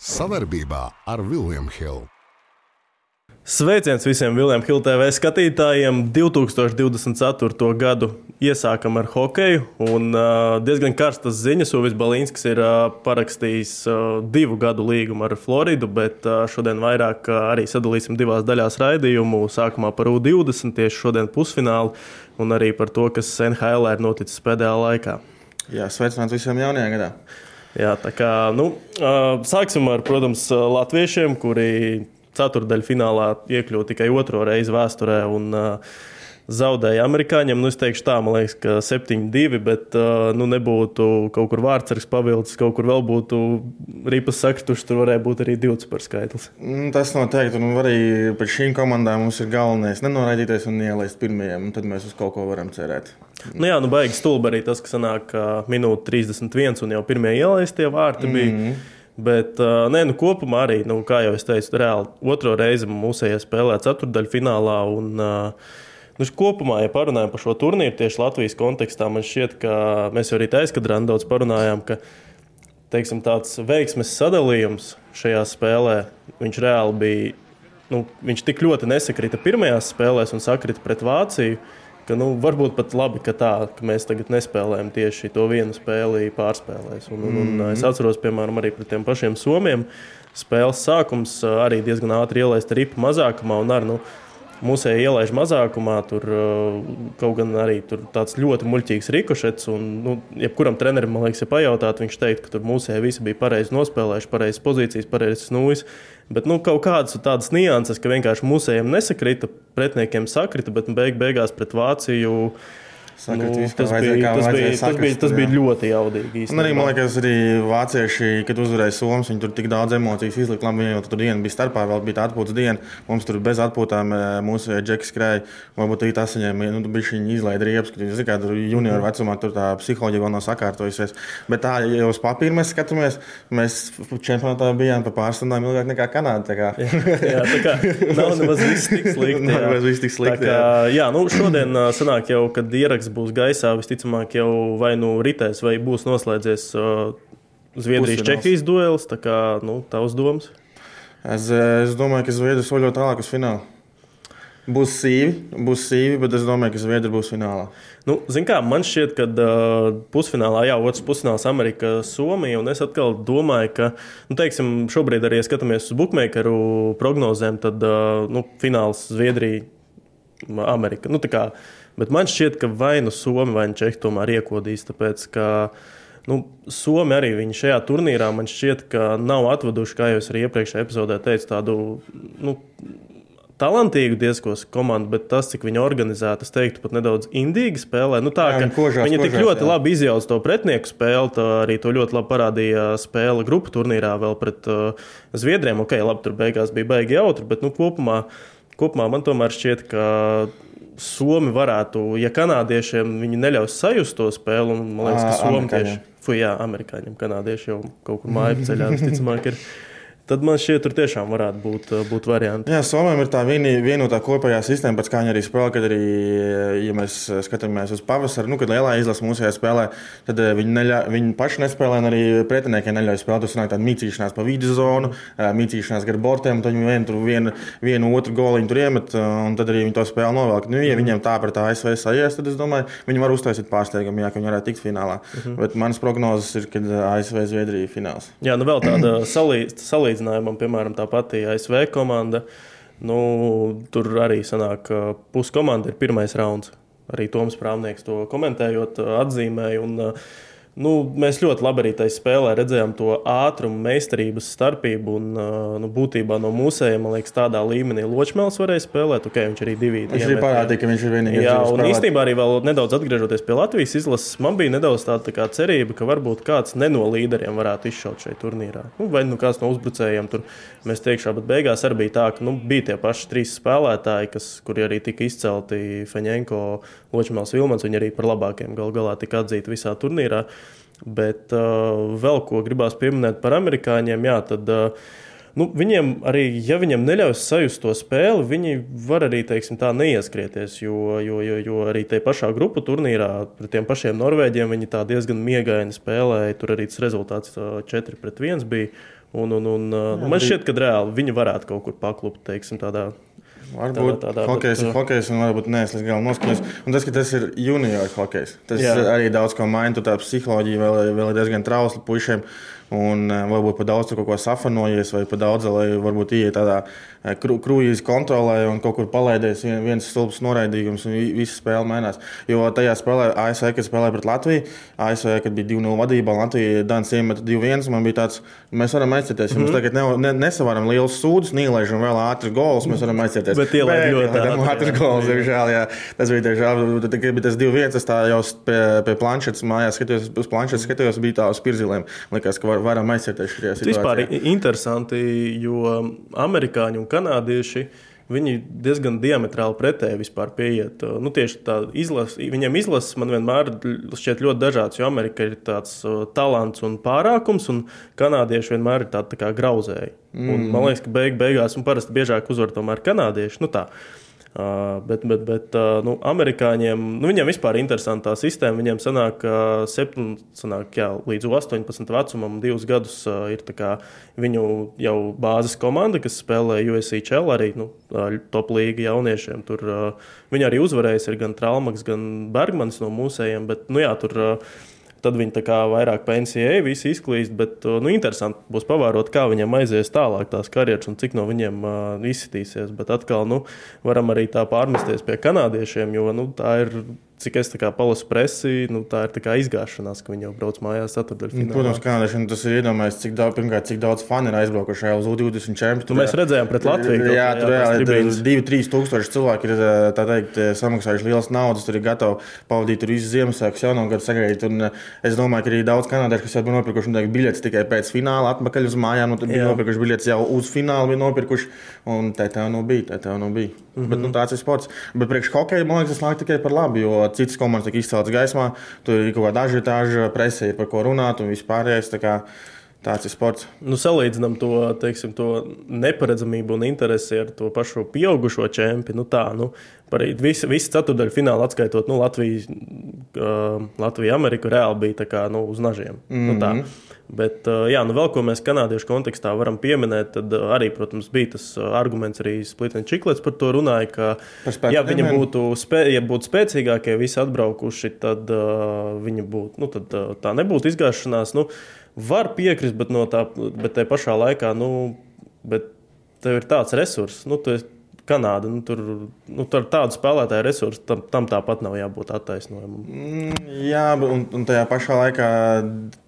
Savarbībā ar Vilniņu Hildu. Sveiciens visiem Vilniņa Hilda TV skatītājiem. 2024. gadu iesākam ar hokeju. Un, uh, diezgan karstas ziņas. Uvis Balīnskis ir uh, parakstījis uh, divu gadu līgumu ar Floridu, bet uh, šodien vairāk uh, arī sadalīsim divās daļās raidījumu. Sākumā par U20, tieši šodien pusfinālu, un arī par to, kas NHL ir noticis pēdējā laikā. Jā, sveicināts visiem jaunajā gadā. Jā, tā kā nu, sāksim ar, protams, latviešiem, kuri ceturdaļfinālā iekļuva tikai otro reizi vēsturē. Un, Zaudēja amerikāņiem. Nu, es teikšu, tā, man liekas, ka 7-2, bet nu, nebūtu kaut kur vārdsargs pavilcis, kaut kur vēl būtu ripas saktuši, tur varēja būt arī 20 par skaitlis. Tas noteikti, un arī pēc šīm komandām mums ir galvenais nenoraidīties un ielaist pirmajiem, un tad mēs uz kaut ko varam cerēt. Nu jā, nu baigi stulbi arī tas, ka sanāk minūte 31 un jau pirmie ielaistie vārti mm bija. Mhm. Bet, nē, nu, kopumā arī, nu, kā jau es teicu, reāli otro reizi mūsējā spēlē ceturdaļfinālā. Un, nu, kopumā, ja parunājam par šo turnīru tieši Latvijas kontekstā, man šķiet, ka mēs jau arī taisnām daudz parunājām, ka teiksim, tāds veiksmes sadalījums šajā spēlē, viņš reāli bija. Nu, viņš tik ļoti nesakrita pirmajās spēlēs un sakrita pret Vāciju ka nu, varbūt pat labi, ka, tā, ka mēs tagad nespēlējam tieši to vienu spēli pārspēlēs. Un, un, un mm. es atceros, piemēram, arī pret tiem pašiem Somiem. Spēles sākums arī diezgan ātri ielaist ripu mazākumā un ar, nu, Mūsēji ielaiž mazākumā, tur kaut gan arī tur tāds ļoti muļķīgs rikošets. Un, nu, jebkuram trenerim, man liekas, ja pajautāt, viņš teikt, ka tur mūsēji visi bija pareizi nospēlējuši, pareizas pozīcijas, pareizas nūjas. Bet nu, kaut kādas tādas nianses, ka vienkārši mūsējiem nesakrita, pretiniekiem sakrita, bet beig beigās pret Vāciju. Sakot, nu, tas, bija, tas, bija, sakrast, tas, bija, tas bija ļoti jaudīgi. Un arī, man liekas, arī vācieši, kad uzvarēja Somijas, viņi tur tik daudz emociju izlika. Labi, jau tur diena bija starpā, vēl bija tā atpūtas diena. Mums tur bez atpūtām eh, mūsu džeks skrēja. Varbūt arī tas viņiem nu, bija izlaida riepas, ka viņi tur junioru vecumā tur tā psiholoģija vēl nav sakārtojusies. Bet tā, ja uz papīra mēs skatāmies, mēs čempionātā bijām pa pārstundām ilgāk nekā Kanāda. Tā kā. jā, tā kā nav nemaz viss tik slikti. nav nemaz viss tik slikti. Kā, jā. jā, nu šodien sanāk jau, kad ieraksts kas būs gaisā, visticamāk, jau vai nu ritēs, vai būs noslēdzies uh, Zviedrijas-Čehijas duels. Tā kā nu, tavs domas? Es, es domāju, ka Zviedrija soļo tālāk uz finālu. Būs sīvi, būs sīvi, bet es domāju, ka Zviedrija būs finālā. Nu, kā, man šķiet, ka uh, pusfinālā, jā, otrs pusfināls Amerika, Somija. Un es atkal domāju, ka, nu, teiksim, šobrīd arī skatāmies uz bookmakeru prognozēm, tad uh, nu, fināls Zviedrija, Amerika. Nu, kā, Bet man šķiet, ka vai nu Somija vai nu Čehija tomēr iekodīs, tāpēc ka nu, Somija arī šajā turnīrā man šķiet, ka nav atveduši, kā jau es arī iepriekšējā epizodē teicu, tādu. Nu, talantīgu diezgan komandu, bet tas, cik viņi organizēti, es teiktu, pat nedaudz indīgi spēlē. Nu, tā, jā, kožās, viņi kožās, tik ļoti jā. labi izjauca to pretinieku spēli, tā arī to ļoti labi parādīja spēle grupu turnīrā vēl pret uh, Zviedriem. Ok, labi, tur beigās bija baigi jautri, bet nu, kopumā, kopumā man tomēr šķiet, ka Somi varētu, ja kanādiešiem viņi neļaus sajust to spēli, un man liekas, ka Somi tieši, fuj, jā, amerikāņiem, kanādieši jau kaut kur māju ceļā visticamāk ir tad man šķiet, tur tiešām varētu būt, uh, būt varianti. Jā, Somijam ir tā vienotā kopējā sistēma, pēc kā viņi arī spēlē. Kad arī, ja mēs skatāmies uz pavasaru, nu, kad lielā izlase mūsu spēlē, tad uh, viņi, neļa, viņi paši nespēlē, un arī pretiniekiem neļauj spēlēt. Tas nāk tāda mītīšanās pa vidu zonu, mītīšanās gar bortiem, tad viņi vien, tur vienu, vienu otru goliņu tur iemet, un tad arī viņi to spēli novelk. Nu, ja viņiem tā pret ASV sajies, tad es domāju, viņi var uztaisīt pārsteigumu, ja viņi varētu tikt finālā. Uh mhm. -huh. Bet manas prognozes ir, ka ASV Zviedrija fināls. Jā, nu vēl tāda salīdzība salīdzinājumam, piemēram, tā pati ASV komanda. Nu, tur arī sanāk, ka puskomanda ir pirmais rauns. Arī Toms Prāvnieks to komentējot, atzīmēja. Uh, Nu, mēs ļoti labi arī tajā spēlē redzējām to ātrumu, meistarības starpību. Un, nu, būtībā no mūsējiem, man liekas, tādā līmenī Ločmēls varēja spēlēt. Okay, viņš arī divi viņš arī parādīja, ka viņš ir vienīgais. Jā, un spēlēt. īstenībā arī vēl nedaudz atgriežoties pie Latvijas izlases, man bija nedaudz tāda tā cerība, ka varbūt kāds no līderiem varētu izšaut šajā turnīrā. Nu, vai nu kāds no uzbrucējiem tur mēs teikšā, bet beigās arī bija tā, ka nu, bija tie paši trīs spēlētāji, kas, kuri arī tika izcelti Feņēnko, Ločmēls, Vilmans. Viņi arī par labākiem gal galā tika atzīti visā turnīrā. Bet uh, vēl ko gribās pieminēt par amerikāņiem, jā, tad uh, nu, viņiem arī, ja viņiem neļaus sajust to spēli, viņi var arī teiksim, tā neieskrieties. Jo, jo, jo, jo arī tajā pašā grupu turnīrā pret tiem pašiem norvēģiem viņi diezgan miegaini spēlēja. Tur arī tas rezultāts 4 pret 1 bija. Un, un, un, uh, nu, man šķiet, ka reāli viņi varētu kaut kur paklupt, teiksim, tādā Varbūt tādā, tādā hokejs bet, ir hokejs, un varbūt nē, es līdz galam noskaņos. Un tas, ka tas ir junior hokejs, tas jā. arī daudz ko maina. Tā psiholoģija vēl, vēl ir diezgan trausla puišiem. Un varbūt par daudz kaut ko safanojies, vai par daudz, lai varbūt ieiet tādā krūzes kontrolē un kaut kur palaidies vien, viens stulbs noraidījums, un viss spēle mainās. Jo tajā spēlē ASV, kad spēlēja pret Latviju, ASV, kad bija 2-0 vadībā, Latvija Dānis iemeta 2-1, man bija tāds, mēs varam aizcieties. Ja mm -hmm. Mēs tagad ne, ne, nesavaram liels sūdzes, nīlaižam vēl ātras gols, mēs varam aizcieties. Bet ielaid ļoti ātras gols, diemžēl, jā. Tas bija diemžēl, tad, kad bija tas 2-1, es tā jau pie, pie planšetes mājās skatījos, uz planšetes skatījos, bija tā uz pirzilēm. Likās, ka var, varam aizcieties šajā situācijā. Tas vispār interesanti, jo amerikāņi un kanādieši. Viņi diezgan diametrāli pretēji vispār pieiet. Nu, tieši tā izlase, viņiem izlases man vienmēr šķiet ļoti dažāds, jo Amerika ir tāds talants un pārākums, un kanādieši vienmēr ir tādi tā grauzēji. Mm. Un, man liekas, ka beig, beigās un parasti biežāk uzvar tomēr kanādieši. Nu, tā. Uh, bet, bet, bet uh, nu, amerikāņiem, nu, viņiem vispār ir interesanta sistēma. Viņiem sanāk, uh, septiņ, sanāk jā, līdz 18 vecumam, divus gadus uh, ir viņu jau bāzes komanda, kas spēlē USCL arī nu, top līga jauniešiem. Tur uh, viņi arī uzvarējis, ir gan Traumaks, gan Bergmanis no mūsējiem. Bet, nu, jā, tur, uh, Tad viņi tā kā vairāk pensijai visi izklīst, bet nu, interesanti būs pavērot, kā viņiem aizies tālāk tās karjeras un cik no viņiem uh, izsitīsies. Bet atkal nu, varam arī tā pārmesties pie kanādiešiem, jo nu, tā ir cik es palasu presi, nu, tā ir tā izgāšanās, ka viņi jau brauc mājās ceturtdaļfinālā. Protams, kanādiešiem tas ir iedomājies, cik daudz, pirmkārt, cik daudz fani ir aizbraukuši uz U20 čempionu. Nu, mēs redzējām pret Latviju. Jā, tur reāli 2-3 tūkstoši cilvēki ir teikt, samaksājuši lielas naudas, tur ir gatavi pavadīt visu Ziemassvētku, jauno gadu sagaidīt. Un es domāju, ka arī daudz kanādiešu, kas jau bija nopirkuši noteikti, biļetes tikai pēc fināla, atpakaļ uz mājām, nu, bija nopirkuši biļetes jau uz finālu, bija nopirkuši. Un tā tā nu bija, tā tā nu bija. Mm -hmm. Bet, nu, tāds ir sports. Bet priekš hokeja, man liekas, tas nāk tikai par labu, jo citas komandas tika izceltas gaismā. Tur ir kaut kāda ažiotāža, presē ir par ko runāt un vispārējais. Tā Tāds ir sports. Nu, salīdzinām to, teiksim, to neparedzamību un interesi ar to pašu pieaugušo čempionu. Nu, tā, nu, visi, visi ceturdaļu fināli atskaitot nu, Latviju, uh, Latviju, Ameriku, reāli bija kā, nu, uz nažiem. Mm -hmm. nu, tā. Mhm. Bet, jā, nu vēl ko mēs kanādiešu kontekstā varam pieminēt, tad arī, protams, bija tas arguments, arī Splitens Čiklets par to runāja, ka, ja viņi būtu, spē, ja būtu spēcīgākie, visi atbraukuši, tad uh, viņi būtu, nu, tad, uh, tā nebūtu izgāšanās. Nu, var piekrist, bet, no tā, bet tajā pašā laikā, nu, bet tev ir tāds resurss, nu, tu, Kanāda. Nu, tur, nu, tur tādu spēlētāju resursu tam, tam tāpat nav jābūt attaisnojumam. Mm, jā, un, un tajā pašā laikā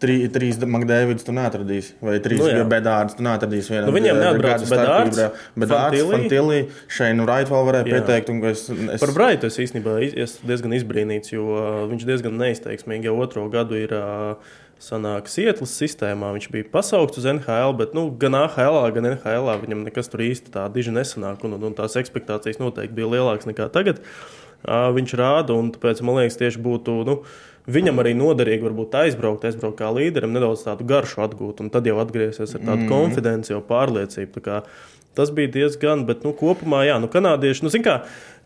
trī, trīs Makdēvidus tu neatradīsi. Vai trīs nu, bedārdus tu neatradīsi. Vienam, nu, viņiem neatbrauc bedārds. Bedārds, Fantilī, Šeinu Raitu vēl varēja jā. pieteikt. Es, es... Par Braitu es īstenībā es diezgan izbrīnīts, jo uh, viņš diezgan neizteiksmīgi jau otro gadu ir. Uh, sanāk Sietlas sistēmā. Viņš bija pasaukts uz NHL, bet nu, gan AHL, gan NHL viņam nekas tur īsti tā diži nesanāk. Un, un, tās expectācijas noteikti bija lielākas nekā tagad. Uh, viņš rāda, un tāpēc man liekas, tieši būtu. Nu, Viņam arī noderīgi varbūt aizbraukt, aizbraukt kā līderim, nedaudz tādu garšu atgūt, un tad jau atgriezties ar tādu mm. konfidenci, jau pārliecību. Tā kā, tas bija diezgan, bet nu, kopumā, jā, nu, kanādieši, nu, kā,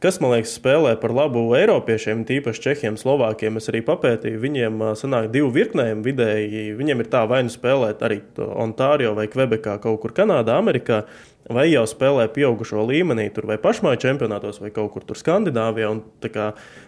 kas man liekas, spēlē par labu Eiropiešiem, tīpaši Čehiem, Slovākiem. Es arī papētīju, viņiem sanāk divu virknējumu vidēji. Viņiem ir tā vai nu spēlēt arī Ontārio vai Kvebekā, kaut kur Kanādā, Amerikā vai jau spēlē pieaugušo līmenī, tur vai pašmāju čempionātos, vai kaut kur tur Skandināvijā. Un,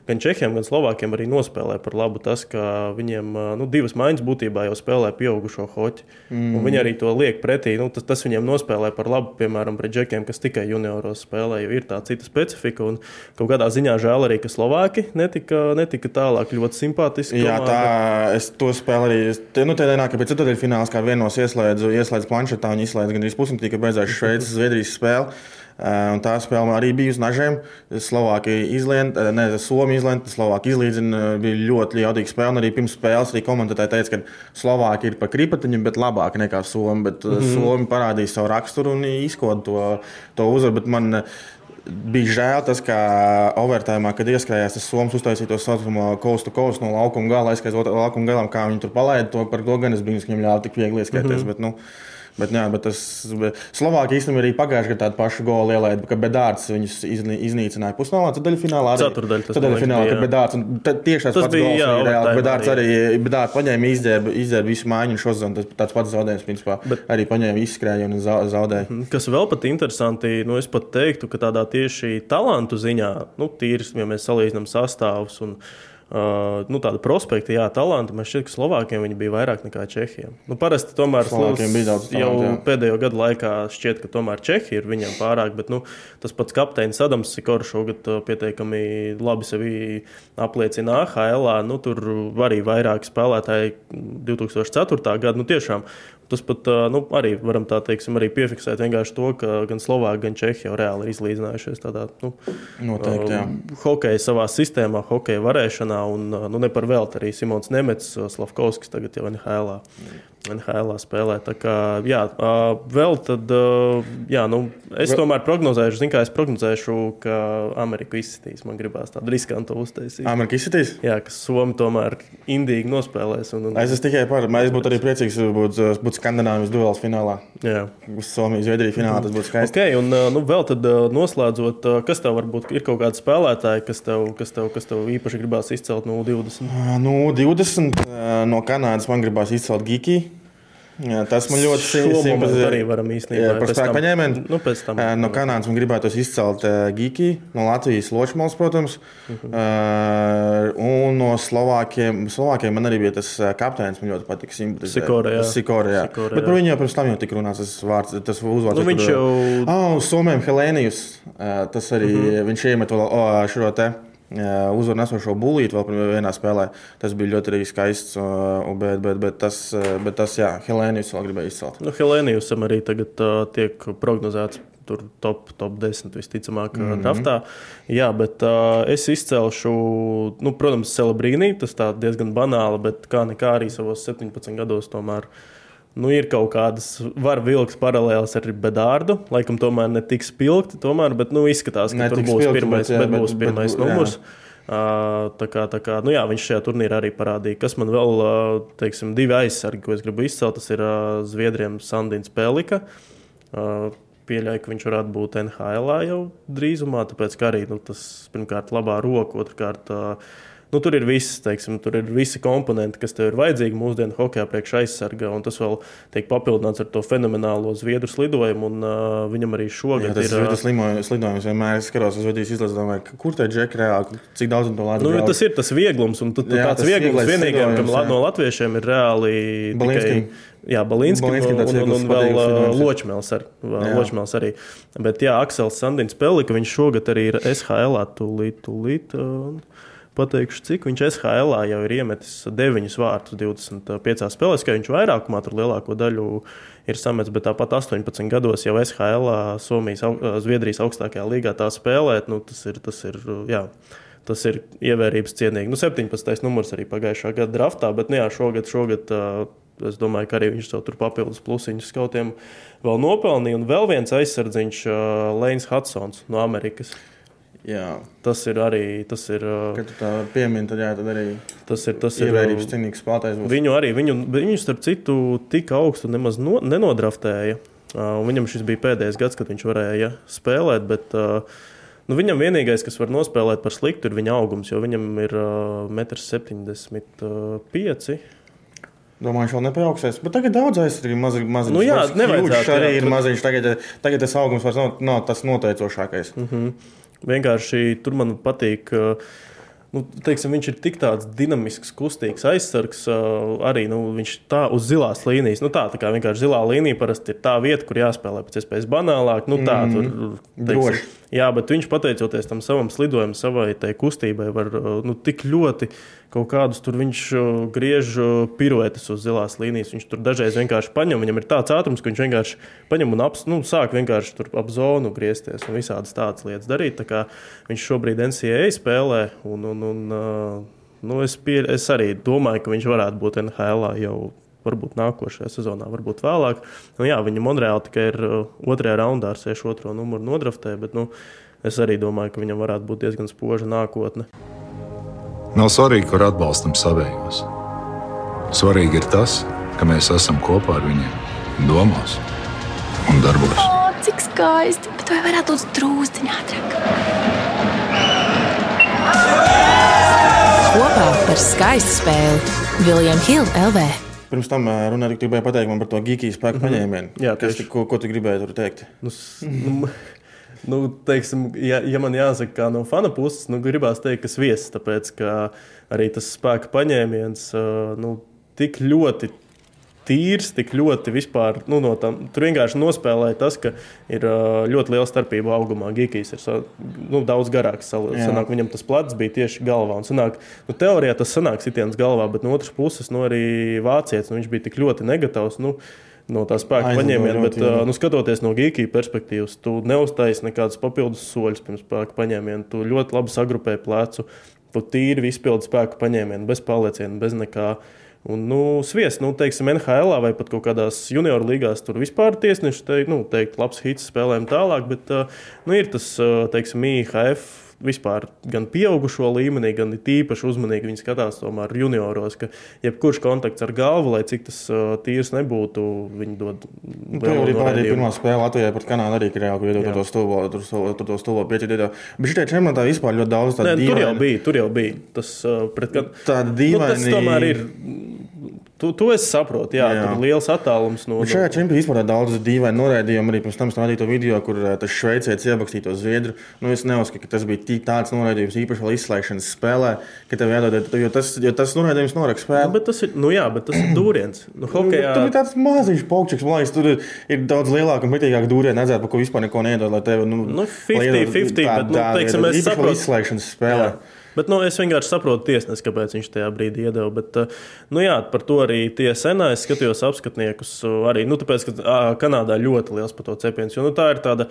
gan Čehiem, gan Slovākiem arī nospēlē par labu tas, ka viņiem nu, divas maiņas būtībā jau spēlē pieaugušo hoķi. Mm. Viņi arī to liek pretī. Nu, tas, tas viņiem nospēlē par labu, piemēram, pret džekiem, kas tikai junioros spēlē, jo ir tā cita specifika. Un kaut kādā ziņā žēl arī, ka Slovāki netika, netika tālāk ļoti simpātiski. Jā, komanda. tā es to spēlēju arī. Te, nu, tā dienā, kad pēc ceturtdaļfināls kā vienos ieslēdzu, ieslēdzu planšetā un izslēdzu gan arī pusnaktī, kad beidzās Šveices. Zviedrijas spēle. Un tā spēle arī bija uz nažiem. Slovākija izlēma, ne Somija izlēma, Slovākija izlīdzina. Bija ļoti jaudīga spēle. Arī pirms spēles arī komentētāji teica, ka Slovākija ir pa kripatiņu, bet labāka nekā Somija. Bet mm -hmm. Somija parādīja savu raksturu un izkoda to, to uzvaru. Man bija žēl tas, ka overtājumā, kad ieskrējās tas Somijas uztaisīja to saucamo kostu kostu no laukuma gala, aizskaitot laukuma galam, kā viņi tur palaida to par to, gan es biju, ka viņiem ļāva tik viegli ieskrēties. Mm -hmm. bet, nu, Bet, jā, bet tas Slovākija īstenībā arī pagājušajā gadā tādu pašu golu ielaida, ka Bedārds viņus iznīcināja pusfinālā, tad daļa finālā arī. Ceturdaļa tas Ceturdaļa man liekas finālā, bija, kad. Bedārds, tieši tas, bija, jā, arī reāli. Bedārds arī. Bedārds paņēma izdzēba, izdzēba visu mājiņu šo zonu, tas tāds pats zaudējums, principā. Bet, arī paņēma izskrēju un za- zaudēja. Kas vēl pat interesanti, nu, es pat teiktu, ka tādā tieši talantu ziņā, nu, tīrs, ja mēs salīdzinām sastāvus un uh, nu, tādu prospektu, jā, talanti, man šķiet, ka Slovākiem viņi bija vairāk nekā Čehijiem. Nu, parasti tomēr Slovākiem bija daudz jau talantu, jā. pēdējo gadu laikā šķiet, ka tomēr Čehija ir viņiem pārāk, bet nu, tas pats kapteinis Adams Sikors šogad pietiekami labi sevi apliecina AHL. Nu, tur arī vairāk spēlētāji 2004. gada. Nu, tiešām, Tas pat nu, arī varam tā teiksim, arī piefiksēt to, ka gan Slovākija, gan Čehija reāli ir izlīdzinājušies tādā nu, Noteikti, jā. hokeja savā sistēmā, hokeja varēšanā. Un, nu, ne par velti arī Simons Nemets, Slavkovskis tagad jau NHL. NHL spēlē. Tā kā, jā, vēl tad, jā, nu, es tomēr prognozēšu, zinu, kā es prognozēšu, ka Amerika izsitīs. Man gribās tādu riskantu uztaisīt. Amerika izsitīs? Jā, ka Somija tomēr indīgi nospēlēs. Un, un, Es esmu tikai par, es būtu arī priecīgs, ja būtu, būtu Skandinavijas duels finālā. jā. Uz Somijas, Zviedrijas finālā tas būtu skaisti. Okay, un, nu, vēl tad, noslēdzot, kas tev varbūt ir kaut kādi spēlētāji, kas tev, kas tev, kas tev īpaši gribās izcelt no 20? Ā, Nu, 20 ā, no Kanādas man gribās izcelt Gigi. Jā, Tas man ļoti momentu simpatizē. arī varam īstenībā. Jā, par spēku paņēmienu. Nu, tam. No Kanādas man gribētu izcelt uh, Gigi, no Latvijas Ločmals, protams. Uh Mhm. -huh. Un no Slovākiem, Slovākiem man arī bija tas kapteinis, man ļoti simpatizēt. Sikora, jā. Sikora, jā. Sikora, Bet jā. par viņu jau pirms tam jau tika runāts, tas vārds, tas uzvārds. Nu, viņš jau- Ah, uz Somijam Helēnijus. Ā, Tas arī uh -huh. viņš iemet šo te. Uzvaru nesošo būlīti vēl vienā spēlē. Tas bija ļoti arī skaists. o, Bet, bet, bet tas, ā, bet tas jā, Helēnijus vēl gribēja izcelt. Nu, Helēnijusam arī tagad uh, tiek prognozēts. Tur top, top 10 visticamāk, mm -hmm. draftā. Jā, bet uh, es izcelšu, nu, protams, Celebrīnī. Tas tā diezgan banāli, bet kā nekā arī savos 17 gados tomēr nu, ir kaut kādas, var vilkt paralēlas ar Bedārdu. Laikam tomēr ne tik spilgti, tomēr, bet nu, izskatās, ka Ne tur būs spilgti, pirmais, bet, jā, bet, bet- būs bet- pirmais jā. numurs. Uh, tā kā, tā kā, nu jā, viņš šajā turnīrā arī parādīja, kas man vēl, uh, teiksim, divi aizsargi, ko es gribu izcelt. Tas ir uh, Zviedriem Sandins Pelika. Uh, Pieļauju, ka viņš varētu būt NHL jau drīzumā, tāpēc ka arī nu, tas pirmkārt labā roka, otrkārt. Uh, Nu, tur ir viss, teiksim, tur ir visi komponenti, kas tev ir vajadzīgi mūsdienu hokeja priekš aizsarga. un Tas vēl tiek papildināts ar to fenomenālo zviedru slidojumu. Un, uh, viņam arī Jā, šogad tas ir. tas lidojums. Vienmēr es skatos uz Zvaigznes izlases, domāju, kur tā džeka reāli, cik daudz to lādē. Nu, tas ir tas vieglums, un tu, tu Jā, tāds vieglums vienīgajam, kam slidojums, jā. no latviešiem ir reāli Balinskim. tikai. Jā, Balinskis un, un, un, un vēl jā. Ločmēls, ar, Jā. Ločmēls arī. Bet jā, Aksels Sandins Pelika, viņš šogad arī ir SHL, tūlīt, tūlīt. Uh, Pateikšu, cik viņš SHL jau ir iemetis 9 vārtus 25 spēlēs, ka viņš vairākumā tur lielāko daļu ir sametis, bet tāpat 18 gados jau SHL, Somijas, Zviedrijas augstākajā līgā tā spēlēt. Nu, tas ir, tas ir, jā, Tas ir ievērības cienīgi. Nu, 17. numurs arī pagājušā gada draftā, bet nu, jā, šogad, šogad uh, es domāju, ka arī viņš tur papildus plusiņus skautiem vēl nopelnīja. Un vēl viens aizsardziņš, Lēns Hudsons no Amerikas. Jā, Tas ir arī. Tas ir, uh, kad tā piemini, tad, jā, tad arī tas ir, tas ir ievērības uh, cienīgs spēlētājs. Viņu arī, viņu, viņu starp citu, tik augstu nemaz no, nenodraftēja. Uh, viņam šis bija pēdējais gads, kad viņš varēja spēlēt. Bet, uh, nu, viņam vienīgais, kas var nospēlēt par sliktu, ir viņa augums, jo viņam ir uh, 1,75 m. Domāju, viņš vēl nepieaugsties. Bet tagad daudz aizsargi ir mazi. maziņš. Nu jā, Vairs nevajadzētu, arī jā, ir maziņš. Tagad, tagad tas augums vairs nav, nav tas noteicošākais. Mm. Mhm. Vienkārši tur man patīk. Nu, teiksim, viņš ir tik tāds dinamisks, kustīgs aizsargs. Arī nu, viņš tā uz zilās līnijas. Nu, tā, tā kā vienkārši zilā līnija parasti ir tā vieta, kur jāspēlē pēc iespējas banālāk. Nu, tā, mm -hmm. tur, Droši. Jā, bet viņš pateicoties tam savam slidojumam, savai kustībai, var uh, nu, tik ļoti kaut kādus tur viņš uh, griež uh, piruetes uz zilās līnijas. Viņš tur dažreiz vienkārši paņem, viņam ir tāds ātrums, ka viņš vienkārši paņem un aps, nu, sāk vienkārši ap zonu griezties un visādas tādas lietas darīt. Tā viņš šobrīd NCAA spēlē, un, un, un nu, es, pie, es arī domāju, ka viņš varētu būt NHL jau. Varbūt nākošajā sezonā, varbūt vēlāk. Nu, jā, viņa Monreāla tikai ir uh, otrajā raundā ar 62. numuru nodraftē, bet nu, es arī domāju, ka viņam varētu būt diezgan spoža nākotne. Nav svarīgi, kur atbalstam savējos. Svarīgi ir tas, ka mēs esam kopā ar viņiem domās un darbos. O, cik skaisti! Bet vai varētu būt drūzciņā ātrāk? Kopā par skaistu spēli Viljams Hilde LV. Pirms tam ā, runāt, gribēju pateikt man par to geekiju spēku paņēmienu. Jā, Kas, tieši. tik- ko, ko tu gribēji tur teikt? Nu, nu, nu, teiksim, ja, ja man jāsaka, kā no fana puses, nu, gribās teikt, ka viesis, tāpēc ka arī tas spēka paņēmiens uh, nu, tik ļoti. Tīrs, tik ļoti vispār, nu, no tam, tur vienkārši nospēlēja tas, ka ir ļoti liela starpība augumā. Gigijs ir nu, daudz garāks. Sanāk, viņam tas plats bija tieši galvā. Un Sanāk, nu, teorijā tas sanāk sitiens galvā, bet no otras puses, nu, arī vācietis, nu, viņš bija tik ļoti negatīvs. Nu, No tā spēka paņēmiena, bet jā. nu, skatoties no geekija perspektīvas, tu neuztaisīji nekādus papildus soļus pirms spēka paņēmiena. Tu ļoti labi sagrupēji plecu, tu tīri izpildi spēku paņēmienu, bez palieciena, bez nekā. Un, nu, sviest, nu, teiksim, NHL vai pat kaut kādās junior līgās, tur vispār tiesneši teikt, nu, teikt labs hits, spēlējam tālāk, bet nu, ir tas, teiksim, IHF vispār gan pieaugušo līmenī, gan tīpaši uzmanīgi viņi skatās tomēr junioros, ka jebkurš kontakts ar galvu, lai cik tas uh, tīrs nebūtu, viņi dod Nu, Tur arī bija pirmā spēle Latvijā pret Kanādu, arī Krievijā, kur iedod to stūvo, tur tur to stūvo pieci. Bet šitie čempionātā vispār ļoti daudz tādu tur jau bija, tur jau bija. Tas, uh, pret, kad, Tāda nu, tas dīvaina. tomēr ir. Tu, tu esi saproti, jā, Jā. tur ir liels attālums no. Bet šajā čempionātā vispār daudz dīvainu noraidījumu. Arī pirms tam rādīja to video, kur eh, tas šveicietis iebakstīja to zviedru. Nu, es neuzskatu, ka tas bija tik tāds noraidījums, īpaši vēl izslēgšanas spēlē, ka tev jādod, jo tas, jo tas noraidījums norak Nu, spēli. bet tas ir, nu jā, bet tas ir dūriens. Nu, Nu, hokejā, Tur ir tāds maziņš paukšs, man liekas, tur ir, ir daudz lielāka un mitīgāka dūriena, redzēt, par ko vispār neko nedod. lai Tev, nu, Nu, 50, lai iedod 50, tā- bet, nu, teiksim, es saprotu. izslēgšanas spēlē. Jā. Bet, nu, es vienkārši saprotu tiesnesi, kāpēc viņš tajā brīdī iedeva. Bet, uh, nu, jā, par to arī tie senā es skatījos apskatniekus. uh, Arī, nu, tāpēc, ka Kanādā ļoti liels par to cepiens. Jo nu, tā ir tāda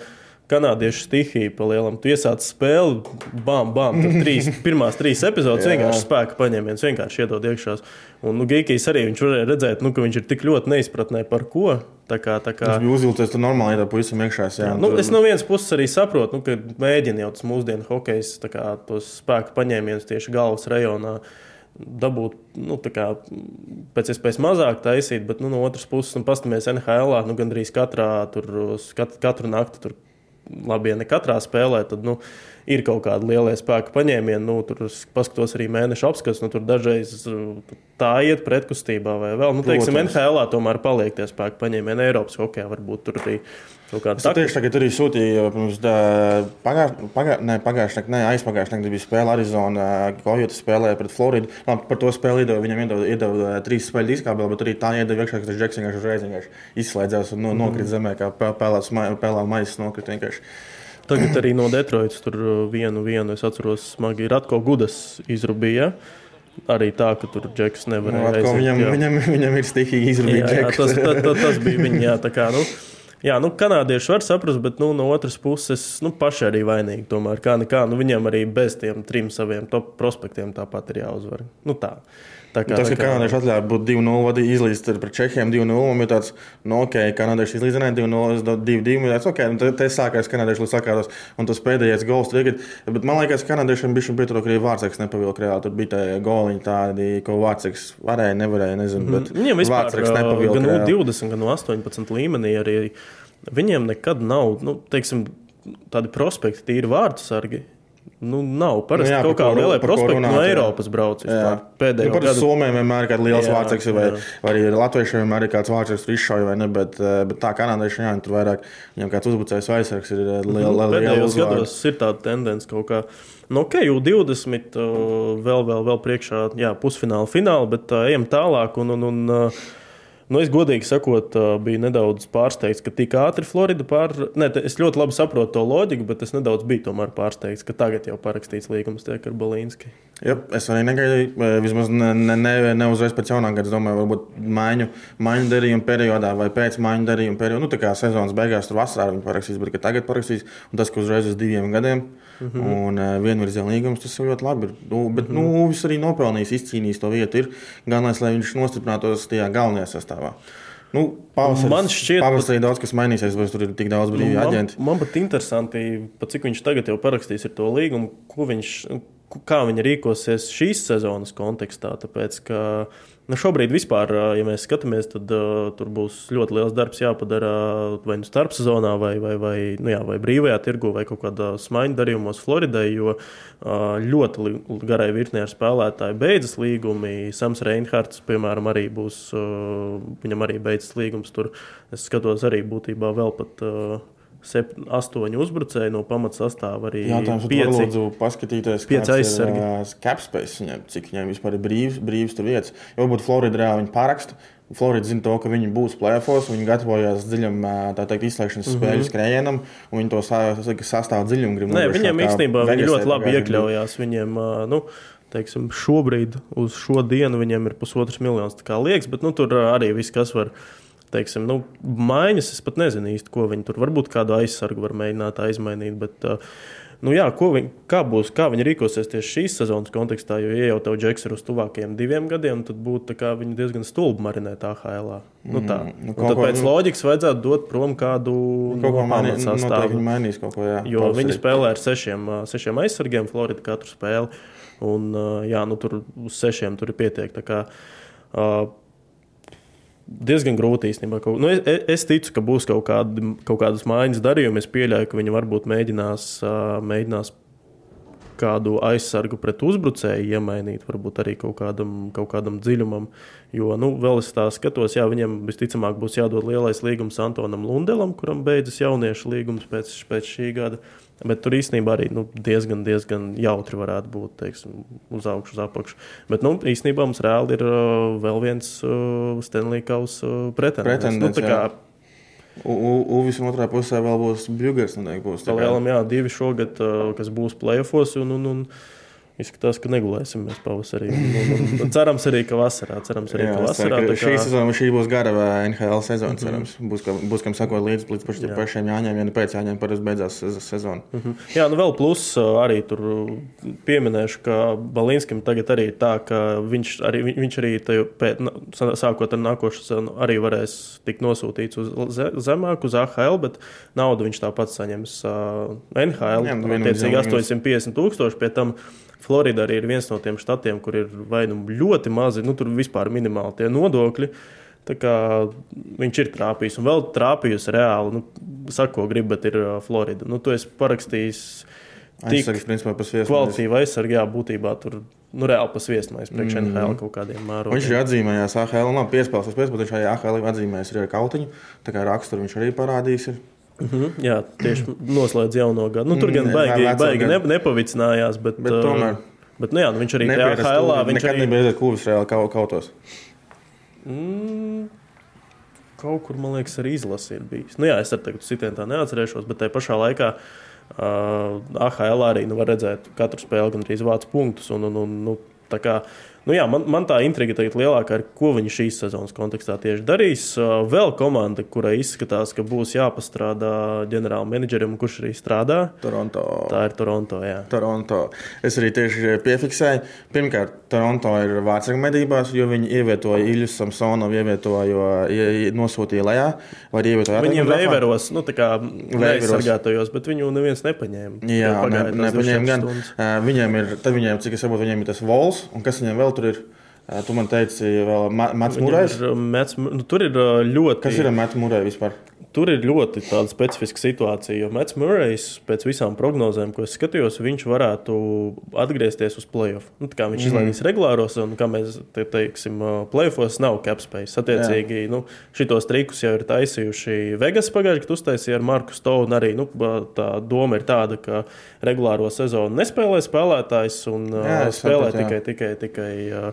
kanādiešu stihija pa lielam. Tu iesāc spēli, bam, bam. Tur trīs, pirmās trīs epizodes vienkārši spēka paņēmiens, vienkārši iedod iekšā. Un nu, Geikijs arī varēja redzēt, nu, ka viņš ir tik ļoti neizpratnē par ko. Tā kā, tā kā, Tas bija uzvilcies, tur normāli iedod puisim iekšā. Jā, Nu, tur- es no vienas puses arī saprotu, nu, ka mēģina jau tas mūsdienu hokejs kā tos spēku paņēmienus tieši galvas rajonā dabūt nu, kā, pēc iespējas mazāk taisīt, bet nu, no otras puses, nu, paskatāmies NHL, nu, gandrīz katrā, tur, kat, katru nakti tur labi, ja ne katrā spēlē, tad nu, ir kaut kāda liela spēka paņēmiena. Nu, tur paskatos arī mēneša apskats, nu, tur dažreiz uh, tā iet pretkustībā vai vēl. Nu, teiksim, Protams. NHL tomēr paliek tie spēka paņēmieni. Eiropas hokeja varbūt tur arī kāda Es tev tieši tagad arī sūtīju, pirms pagājušā pagā, pagājušā naktī, aizpagājušā naktī bija spēle Arizona. Kojota spēlēja pret Floridu. Labi, par to spēli iedeva, viņam iedeva, iedeva trīs spēļu diskābeli, bet arī tā iedeva iekšā, ka Džeks vienkārši uzreiz izslēdzās un no, nokrita zemē, kā pēlēts maisa nokrita vienkārši. Tagad arī no Detroitas tur vienu, vienu es atceros, smagi Ratko Gudas izrubīja. Arī tā, ka tur Džeks Nu, nevarēja atkal aiziet, viņam, viņam, viņam ir Jā, jā, tas, tas, tas, tas bija viņa. Jā, tā kā, nu, jā, nu, kanādieši var saprast, bet nu, no otras puses nu, paši arī vainīgi. Tomēr kā nekā, nu, viņam arī bez tiem trim saviem top prospektiem tāpat ir jāuzvar. Nu, tā. Tā kā, Tas, ka kanādieši atļāva būt 2-0 vadīt, izlīdz pret Čehiem 2-0, un bija tāds, nu, ok, kanādieši izlīdzināja 2-0, es dodu 2-2, un tāds, ok, un te, sākās kanādieši līdz sakātos, un tas pēdējais gols tagad, bet man liekas, kanādiešiem bija pietrūka arī vārdseks nepavilka reāli, tur bija tie goliņi tādi, ko vārdseks varēja, nevarēja, nezinu, bet Viņiem vispār nepavilka gan reāli. U20, gan U18 līmenī arī viņiem nekad nav nu, teiksim, tādi prospekti, tīri vārdu sargi. Nu, nav parasti Nu jā, nu, kaut kāda liela prospekta no. Eiropas brauc. Jā, vispār. Pēdējo nu, gadu Somijam vienmēr ir kāds liels Jā, vārdseks, vai, vai arī Latviešiem vienmēr ir kāds vārdseks, kurš izšauja, vai ne, bet, eh, bet tā kanādiešiem, jā, tur vairāk, viņam kāds uzbrucējs vai aizsargs ir eh, liela, liela, liela Pēdējos uzvārda. gados ir tāda tendence kaut kā. Nu, ok, jau 20, uh, vēl, vēl, vēl priekšā, jā, pusfināla, fināla, bet uh, ejam tālāk. Un, un, un, uh, nu, es godīgi sakot, biju nedaudz pārsteigts, ka tik ātri Florida pār. Ne, te- es ļoti labi saprotu to loģiku, bet es nedaudz biju pārsteigts, ka tagad jau parakstīts līgums tiek ar Balīnski. Jā, es arī negaidīju, vismaz ne, ne, ne, ne uzreiz pēc jaunā gada. Es domāju, varbūt maiņu, maiņu darījuma periodā vai pēc maiņu darījuma periodā. Nu, tā kā sezonas beigās tur vasarā viņi parakstīs, bet tagad parakstīs, un tas, ka uzreiz uz diviem gadiem mm -hmm. un uh, vienvirziena līgums, tas ļoti labi. Ir. Nu, bet, mm -hmm. nu, viņš arī nopelnījis, izcīnījis to vietu. Ir gan lai viņš nostiprinātos tajā galvenajā sastāvā. Nu, pavasaris, Man šķiet, pavasarī daudz kas mainīsies, vai tur ir tik daudz brīvī Nu, man, aģenti. man pat interesanti, pat cik viņš tagad jau parakstīs ar to līgumu, ko viņš, kā viņi rīkosies šīs sezonas kontekstā. Tāpēc, ka Nu, šobrīd, vispār, ja mēs skatāmies, tad uh, tur būs ļoti liels darbs jāpadara vai nu starpsezonā, vai, vai, vai, nu jā, vai brīvajā tirgu, vai kaut kādā smaiņu darījumos Floridai, jo uh, ļoti garai virknē ar spēlētāju beidzas līgumi. Sams Reinhards, piemēram, arī būs, uh, viņam arī beidzas līgums tur. Es skatos arī būtībā vēl pat. Uh, Sept, astoņi uzbrucēji no pamatsastāvā arī. Jautājums, pieci, lūdzu, paskatīties, pieci aizsargi. Ir, capspace viņam, cik viņam vispār ir brīvs, brīvs tur vietas. Jo varbūt Florida reāli viņa parakstu. Florida zina to, ka viņi būs plēfos, viņi gatavojas dziļam, tā teikt, izslēgšanas mm -hmm. spēļu skrējienam, un viņi to sastāv dziļumu. Nē, viņiem īstenībā viņi ļoti labi iekļaujās. Viņiem, nu, teiksim, šobrīd uz šo dienu viņiem ir pusotrs miljons liekas, bet nu, tur arī viss, kas var teiksim, nu, maiņas. Es pat nezinu īsti, ko viņi tur varbūt kādu aizsargu var mēģināt aizmainīt. Bet, Nu, jā, viņi, kā, būs, kā viņi rīkosies tieši šīs sezonas kontekstā, jo, ja jau tev džeks ir uz tuvākajiem diviem gadiem, tad būtu diezgan stulbi marinēt AHL. Nu, tā. Mm, nu, tad pēc nu, loģikas vajadzētu dot prom kādu ko no sastāvu. Viņi mainīs kaut ko, jā. Jo viņi spēlē ar sešiem, sešiem aizsargiem, Florida katru spēli. Un, jā, nu, tur uz sešiem tur ir pietiekti. Uh, diezgan grūti īstenībā. Nu, es, es ticu, ka būs kaut, kādi, kaut kādas maiņas darījumi. Es pieļauju, ka viņi varbūt mēģinās, mēģinās kādu aizsargu pret uzbrucēju iemainīt, varbūt arī kaut kādam, kaut kādam dziļumam. Jo, nu, vēl es tā skatos, jā, viņam visticamāk būs jādod lielais līgums Antonam Lundelam, kuram beidzas jauniešu līgums pēc, pēc šī gada. Bet tur īstenībā arī nu, diezgan, diezgan jautri varētu būt teiksim, uz augšu, uz apakšu. Bet nu, īstenībā mums reāli ir uh, vēl viens uh, Stanley Kausa uh, pretendents. pretendents nu, kā, Uvis otrā pusē vēl būs Bjūgers. Palielam, jā, divi šogad, uh, kas būs playoffs. Un, un, un, Izskatās, ka negulēsim mēs pavasarī. Un cerams, arī ka vasarā. Cerams, arī, Jā, ka vasarā tā kā... šī sezona šī būs gara NHL sezona. Mm -hmm. Cerams, būs, ka, būs kam sakot līdz, līdz pašiem, pašiem jāņem, ja ne pēc jāņem, parasti beidzās sezona. Mm -hmm. Jā, nu vēl plus arī tur pieminēšu, ka Balinskim tagad arī ir tā, ka viņš arī, viņš arī pēc, sākot ar nākošu sezonu arī varēs tikt nosūtīts uz zemāku, uz AHL, bet naudu viņš tāpat saņems uh, NHL. Jā, nu, attiecīgi 850 tūkstoši pie tam. Florida arī ir viens no tiem štatiem, kur ir vai nu ļoti mazi, nu tur vispār minimāli tie nodokļi. Viņš ir trāpījis un vēl trāpījusi reāli. Nu, Saka, ko grib, bet ir uh, Florida. Nu, tu esi parakstījis Aizsargs, principā, kvalitīvu aizsargu, jā, būtībā tur nu, reāli pasviestmais priekš mm. NHL kaut kādiem mērogiem. Viņš ir atzīmējis AHL, un piespēlēs pēc, bet viņš arī AHL atzīmējis arī ar kautiņu. Tā kā raksturu viņš arī parādījis. Ir. Mm -hmm, jā, tieši noslēdz jauno gadu. Nu, tur gan mm, baigi, jā, baigi ne, nepavicinājās, bet, bet tomēr. Bet, nu, jā, nu, viņš arī tajā HL. Viņš nekad arī... nebija klubus reāli kaut, kautos. Mm, kaut kur, man liekas, arī izlase ir bijis. Nu, jā, es teiktu, citiem tā neatcerēšos, bet tajā pašā laikā uh, AHL arī nu, var redzēt katru spēli gan arī vācu punktus. Un, un, un, nu, kā, Nu jā, man, man tā intriga tagad lielākā ir, ko viņi šīs sezonas kontekstā tieši darīs. Vēl komanda, kurai izskatās, ka būs jāpastrādā ģenerāla menedžerim, kurš arī strādā. Toronto. Tā ir Toronto. Jā. Toronto. Es arī tieši piefiksēju. Pirmkārt, Toronto ir vācāka medībās, jo viņi ievietoja Iļus Samsonovu, ievietoja, nosūtīja lejā. Viņiem veiveros, nu tā kā neaizsargātajos, bet viņu neviens nepaņēma. Jā, ne, nepaņēma gan. Uh, viņiem ir, tad viņiem, cik es saprotu, viņiem ir tas vols, un kas viņiem vēl tur ir. Tu man teici, vēl Mats Mūrais. Nu, tur ir ļoti. Kas ir Mats Mūrais vispār? Tur ir ļoti specifiska situācija, jo Mets Murray's pēc visām prognozēm, ko es skatījos, viņš varētu atgriezties uz playoff. Nu, viņš mm. izlaidīs regulāros, un kā mēs te teiksim, playoffos nav capspace. Attiecīgi, Jā. nu, šitos trikus jau ir taisījuši Vegas pagājušajā gadā, kad uztaisīja ar Marku Stonu. Arī nu, tā doma ir tāda, ka regulāro sezonu nespēlē spēlētājs un Jā, spēlē sapratu, tikai, tikai, tikai. tikai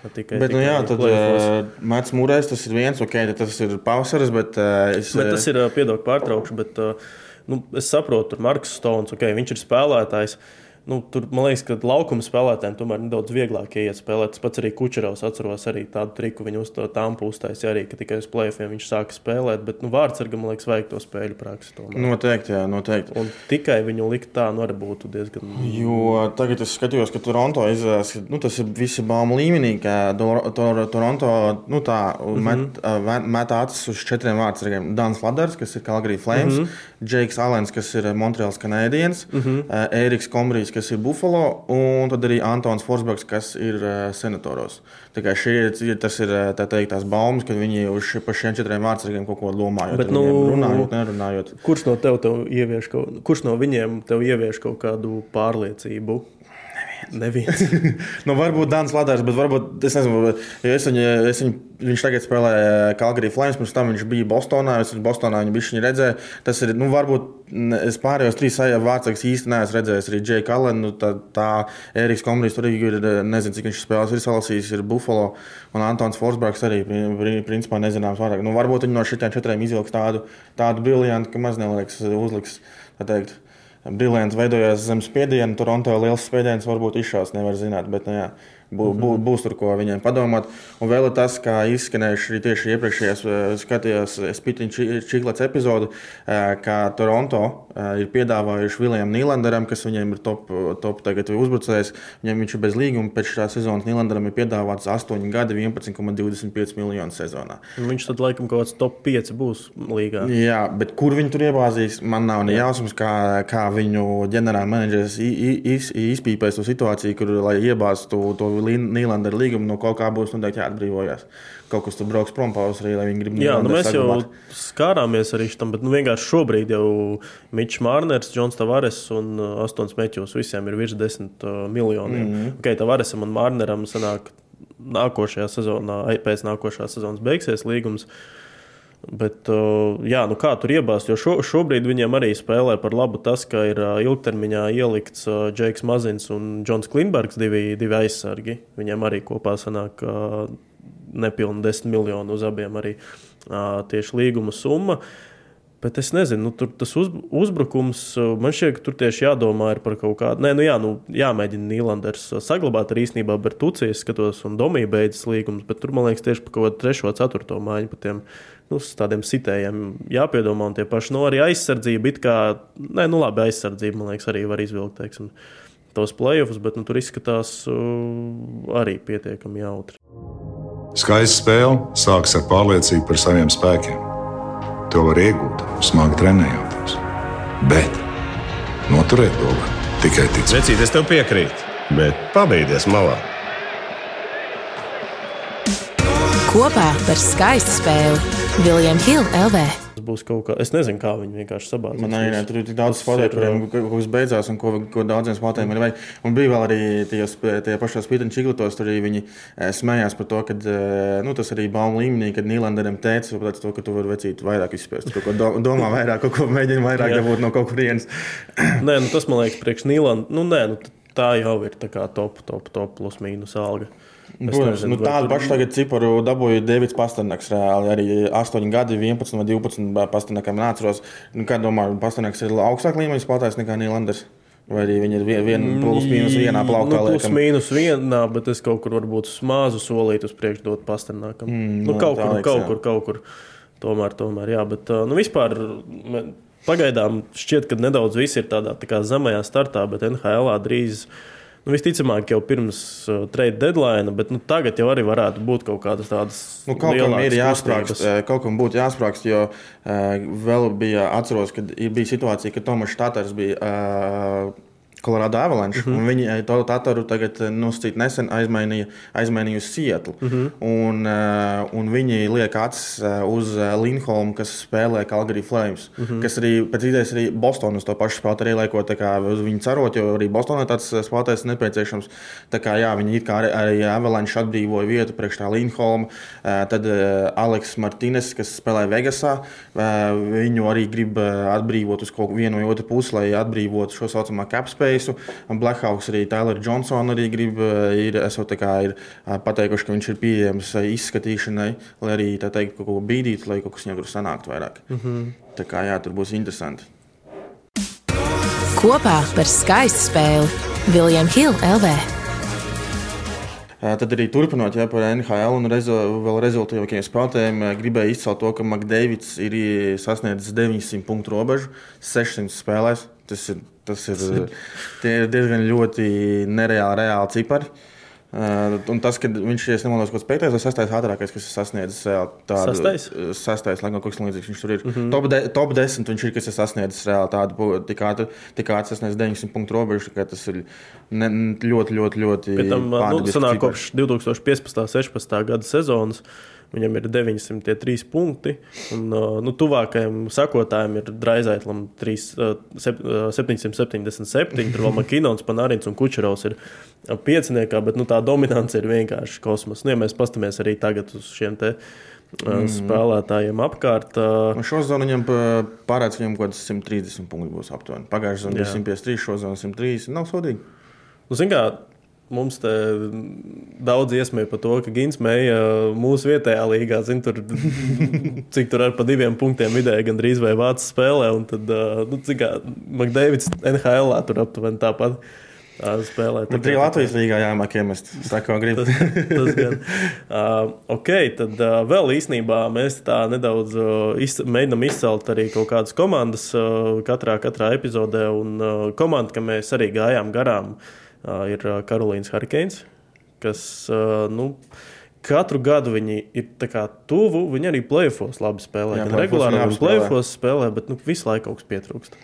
Tikai, bet, nu, jā, tad uh, Mats Mūrais tas ir viens, ok, tas ir pavasaris, bet uh, es. Bet tas ir, uh, piedod, pārtraukšu, bet uh, nu, es saprotu, tur Marks Stones, ok, viņš ir spēlētājs. Uh, nu, tur man liekas, ka laukuma spēlētājiem tomēr nedaudz vieglāk iet spēlēt. Tas pats arī Kučerovs atceros arī tādu triku. Viņu uz to tāmpu uztaisīja arī, ka tikai uz plēsoņiem viņš sāka spēlēt. Bet nu, vārdsargam, man liekas, vajag to spēļu praksi. Tomēr. Noteikti, jā, noteikti. Un tikai viņu likt tā, nu arī būtu diezgan. Jo tagad es skatījos, ka Toronto izvēlas, nu, tas ir visi baumu līmenī, ka Toronto nu, tā, mm -hmm. met, met acis uz četriem vārdsargiem. Dans Laders, kas ir Calgary Flames, mm -hmm. Džeiks Alens, kas ir Montreāls Canadiens, mm -hmm. Eriks Komrijs Martīnis, kas ir Buffalo, un tad arī Antons Forsbergs, kas ir uh, senatoros. Tā kā šie ir, tas ir uh, tā teikt, tās baumas, ka viņi uz par šiem četriem vārdsargiem kaut ko domājot. Bet, nu, runājot, nerunājot. Kurš no, tev, tev ievieš kaut, kurš no viņiem tev ievieš kaut kādu pārliecību? Neviens. nu, varbūt Dārns Ladārs, bet varbūt es nezinu, jo es viņu, es viņu, viņš tagad spēlē Kalgarī Flames, pirms tam viņš bija Bostonā. Es viņu Bostonā viņu bišķiņu redzēju. Tas ir, nu, varbūt es pārējos trīs vārdsargus īsti neesmu redzējis. Arī Džeika Allen, nu, tā, tā Eriks Komrijs tur ir, nezinu, cik viņš spēlēs, ir salasījis, ir Buffalo un Antons Forsbergs arī, principā nezināms vairāk. Nu, varbūt viņi no šitiem četriem izvilks tādu, tādu briljantu, ka maz neliekas uzliks, tā teikt Brilants veidojās zem spiediena. Toronto liels spiediens varbūt izšās, nevar zināt. Bet, nu, jā, bū, bū, būs tur ko viņiem padomāt. Un vēl ir tas, kā izskanējuši tieši iepriekšējās skatījās Spitiņa Čiklets epizodi, kā Toronto ir piedāvājuši Viljamam Nīlanderam, kas viņiem ir top, top tagad uzbrucējs. Viņam viņš ir bez līguma, pēc šā sezonas Nīlanderam ir piedāvāts 8 gadi 11,25 miljonu sezonā. Viņš tad laikam kaut kāds top 5 būs līgā. Jā, bet kur viņi tur iebāzīs, man nav ne jausmas, kā, kā viņu ģenerālmenedžers izpīpēs to situāciju, kur, lai iebāztu to, to Nīlanderu līgumu, no kaut kā būs noteikti jāatbrīvojas kaut kas tur brauks prom pavasarī, lai viņi grib Jā, nu mēs saglabāt. jau skārāmies arī tam, bet nu, vienkārši šobrīd jau Mičs Mārners, Džons Tavares un uh, Astons Meķos visiem ir virs desmit uh, miljoniem. Mm -hmm. okay, Tavaresam un Mārneram sanāk nākošajā sezonā, pēc nākošās sezonas beigsies līgums. Bet, uh, jā, nu kā tur iebāzt? Jo šo, šobrīd viņiem arī spēlē par labu tas, ka ir uh, ilgtermiņā ielikts Džeiks Mazins un Džons Klimbergs, divi, divi aizsargi. Viņiem arī kopā sanāk nepilnu 10 miljonu uz abiem arī tieši līguma summa. Bet es nezinu, nu, tur tas uz, uzbrukums man šķiet, ka tur tieši jādomā par kaut kādu. Nē, nu jā, nu, jāmēģina Nīlanders saglabāt arī īstenībā Bertucijas skatos un Domija beidzas līgums, bet tur man liekas tieši par kaut kādu trešo, ceturto mājiņu par tiem nu, tādiem sitējiem jāpiedomā. Un tie paši, nu, arī aizsardzība, it kā, nē, nu labi, aizsardzība man liekas arī var izvilkt, teiksim, tos playoffs, bet nu, tur izskatās uh, arī pietiekami jautri. Skaista spēle sākas ar pārliecību par saviem spēkiem. To var iegūt, smagi trenējoties. Bet noturēt to var tikai ticēt. Vecīt, es tev piekrītu, bet pabeigties malā. Kopā par skaistu spēli Viljams Hilde LV būs kaut kā. Es nezinu, kā viņi vienkārši sabāzīs. Man arī tur ir tik daudz spēlētāju, kuriem kaut kas beidzās un ko, ko daudziem spēlētājiem ir vajag. Un bija vēl arī tajos, tajā pašā spīdņa čiglotos, tur arī viņi smējās par to, ka nu, tas arī baumu līmenī, kad Nīlanderam teica, to, ka tu vari vecīt vairāk izspēst. Kaut ko domā vairāk, kaut ko mēģina vairāk dabūt no kaut kurienes. nē, nu, tas man liekas priekš Nīlanda. Nu, nē, nu, tā jau ir tā kā top, top, top plus mīnus alga. Protams, nu, tādu pašu tagad ciparu dabūja Deivids Pasternaks. Reāli arī 8 gadi, 11 vai 12 Pasternakam nācros. Nu, kā domāju, Pasternaks ir augstāk līmeņa spēlētājs nekā Nīlanders? Vai arī viņi ir viena vien, plus mīnus vienā plauktā? Nu, plus mīnus vienā, bet es kaut kur varbūt mazu solītu uz priekšu dot Pasternakam. Mm, nu, kaut, kur, liekas, kaut kur, kaut kur, tomēr, tomēr, jā, bet nu, vispār. Pagaidām šķiet, ka nedaudz viss ir tādā tā zemajā startā, bet NHL drīz uh, Nu, visticamāk, jau pirms uh, trade deadline, bet nu, tagad jau arī varētu būt kaut kādas tādas. Nu, kaut kam ir jāsprāgst, uh, kaut kam būtu jāsprāgst, jo uh, vēl bija, atceros, kad bija situācija, ka Tomas Štaters bija. Uh, Colorado Avalanche. Mm -hmm. Viņi eh, to Tataru tagad eh, nosacīt nesen aizmainīja, aizmainīja uz Sietlu. Mm -hmm. un, uh, un viņi liek acis uz Linholmu, kas spēlē Calgary Flames. Mm -hmm. Kas arī pēc idejas arī Bostonas to pašu spēlētu arī liekot uz viņu cerot, jo arī Bostonā tāds spēlētājs nepieciešams. Tā kā jā, viņi it kā arī, arī Avalanche atbrīvoja vietu priekš tā Linholma. Uh, tad uh, Aleks Martīnes, kas spēlē Vegasā, uh, viņu arī grib atbrīvot uz kaut vienu vai otru pusi, lai atbrīvotu šo saucamā capspēju interfeisu. Blackhawks arī Tailers Johnsons arī grib, eh, ir, esot, kā, ir eh, pateikuši, ka viņš ir pieejams eh, izskatīšanai, lai arī tā teikt, kaut ko bīdītu, lai kaut kas viņam tur sanāktu vairāk. Mm -hmm. Tā kā jā, tur būs interesanti. Kopā par skaistu spēli Viljams Hilde LV. Tad arī turpinot ja, par NHL un rezo, vēl rezultātīvākiem spēlētājiem, gribēju izcelt to, ka Makdēvids ir sasniedzis 900 punktu robežu 600 spēlēs. Tas ir Tas ir, ir diezgan ļoti nereāli reāli cipari. Uh, un tas, ka viņš ir nemaldos, kaut kāds piektais vai sastais ātrākais, kas ir sasniedzis reāli tādu Sastais? uh, Sastais, lai gan kaut kas līdzīgs viņš tur ir. Mm -hmm. top, de, top 10 viņš ir, kas ir sasniedzis reāli tādu, tik ātri, tik ātri sasniedz 900 punktu robežu, ka tas ir ne, ļoti, ļoti, ļoti. Pēc tam, nu, sanāk, kopš 2015. un 16. gada sezonas. Viņam ir 903 punkti. Un, nu, tuvākajam sakotājam ir Draizētlam 3, sep- uh, 777. Tur vēl Makinons, Panārins un Kučerovs ir pieciniekā, bet nu, tā dominance ir vienkārši kosmos. Nu, ja mēs paskatāmies arī tagad uz šiem te, mm. spēlētājiem apkārt, uh, šo zonu viņam pārēc viņam kaut kāds 130 punkti būs aptuveni. Pagājušā zonā Jā. bija 153, šo zonu 103. Nav sodīgi. Nu, zin kā, mums te daudz iesmēja par to, ka Gins Meija mūsu vietējā līgā, zin, tur, cik tur ar pa diviem punktiem vidēji gandrīz vai vācis spēlē. Un tad, nu, cik Makdēvids NHL tur aptuveni tāpat spēlē. Bet arī Latvijas līgā jāmāk iemest. Saka. Tas, tas gan. Uh, ok, tad uh, vēl īsnībā mēs tā nedaudz uh, iz, mēģinām izcelt arī kaut kādas komandas uh, katrā, katrā epizodē. Un uh, komanda, kam mēs arī gājām garām, uh, ir Karolīnas Hurricanes, kas nu, katru gadu viņi ir tuvu. Viņi arī plēfos labi spēlē. Jā, play-offos regulāri apspēlē. plēfos spēlē, bet nu, visu laiku kaut kas pietrūkst.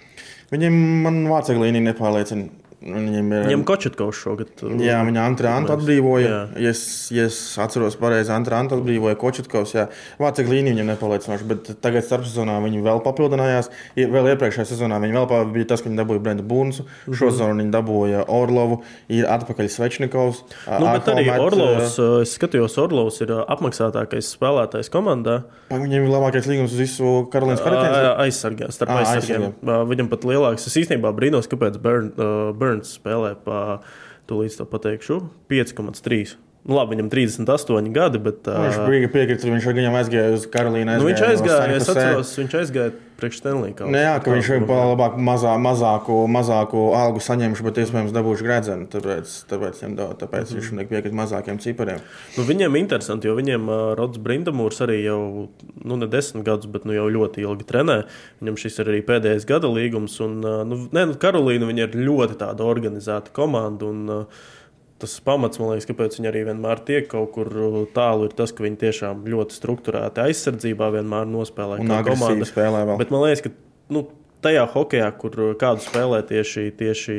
Viņam man vācu līnija nepārliecina. Viņam ir. Viņam Kočetkovs šogad. uh, Jā, viņa Antrānta atbrīvoja. Jā. Ja es, ja es atceros pareizi, Antrānta atbrīvoja Kočetkovs. Vācija līnija viņam nepaliecinoši, bet tagad starpsezonā viņi vēl papildinājās. Vēl iepriekšējā sezonā viņi vēl pa- bija tas, ka viņi dabūja Brendu Bunsu. Mhm. Šo sezonu viņi dabūja Orlovu, ir atpakaļ Svečnikovs. Nu, bet arī Arholmet, Orlovs, uh, es skatījos, Orlovs ir uh, apmaksātākais spēlētājs komandā. Viņam ir labākais līgums uz visu Karolīnas Ā, Hurricanes. Aizsargā, starp aizsargiem. Viņam pat lielāks. Es īstenībā brīnos, kāpēc Burn, uh, Burns spēlē pa, tu līdz to pateikšu, 5,3. Nu, labi, viņam 38 gadi, bet. ā, Viņš bija piekrits, viņš ar viņam aizgāja uz Karolīnu. Nu, viņš aizgāja San es atceros, viņš aizgāja priekš Stenlīkā. Nu, jā, ka viņš ir labāk, mazā, mazāku, mazāku algu saņemšu, bet iespējams dabūšu gredzenu. Tāpēc, tāpēc, daudz, tāpēc viņš Mhm. mm. piekrīt mazākiem cipariem. Nu, viņiem interesanti, jo viņiem uh, Rods Brindamūrs arī jau nu, ne desmit gadus, bet nu, jau ļoti ilgi trenē. Viņam šis ir arī pēdējais gada līgums. Un, uh, nu, ne, nu, Karolīna ir ļoti tāda organizēta komanda. Un, uh, Tas pamats, man liekas, kāpēc viņi arī vienmēr tiek kaut kur uh, tālu, ir tas, ka viņi tiešām ļoti strukturēti aizsardzībā vienmēr nospēlē. Un komanda. spēlē vēl. Bet man liekas, ka nu, tajā hokeja, kur uh, kādu spēlē tieši, tieši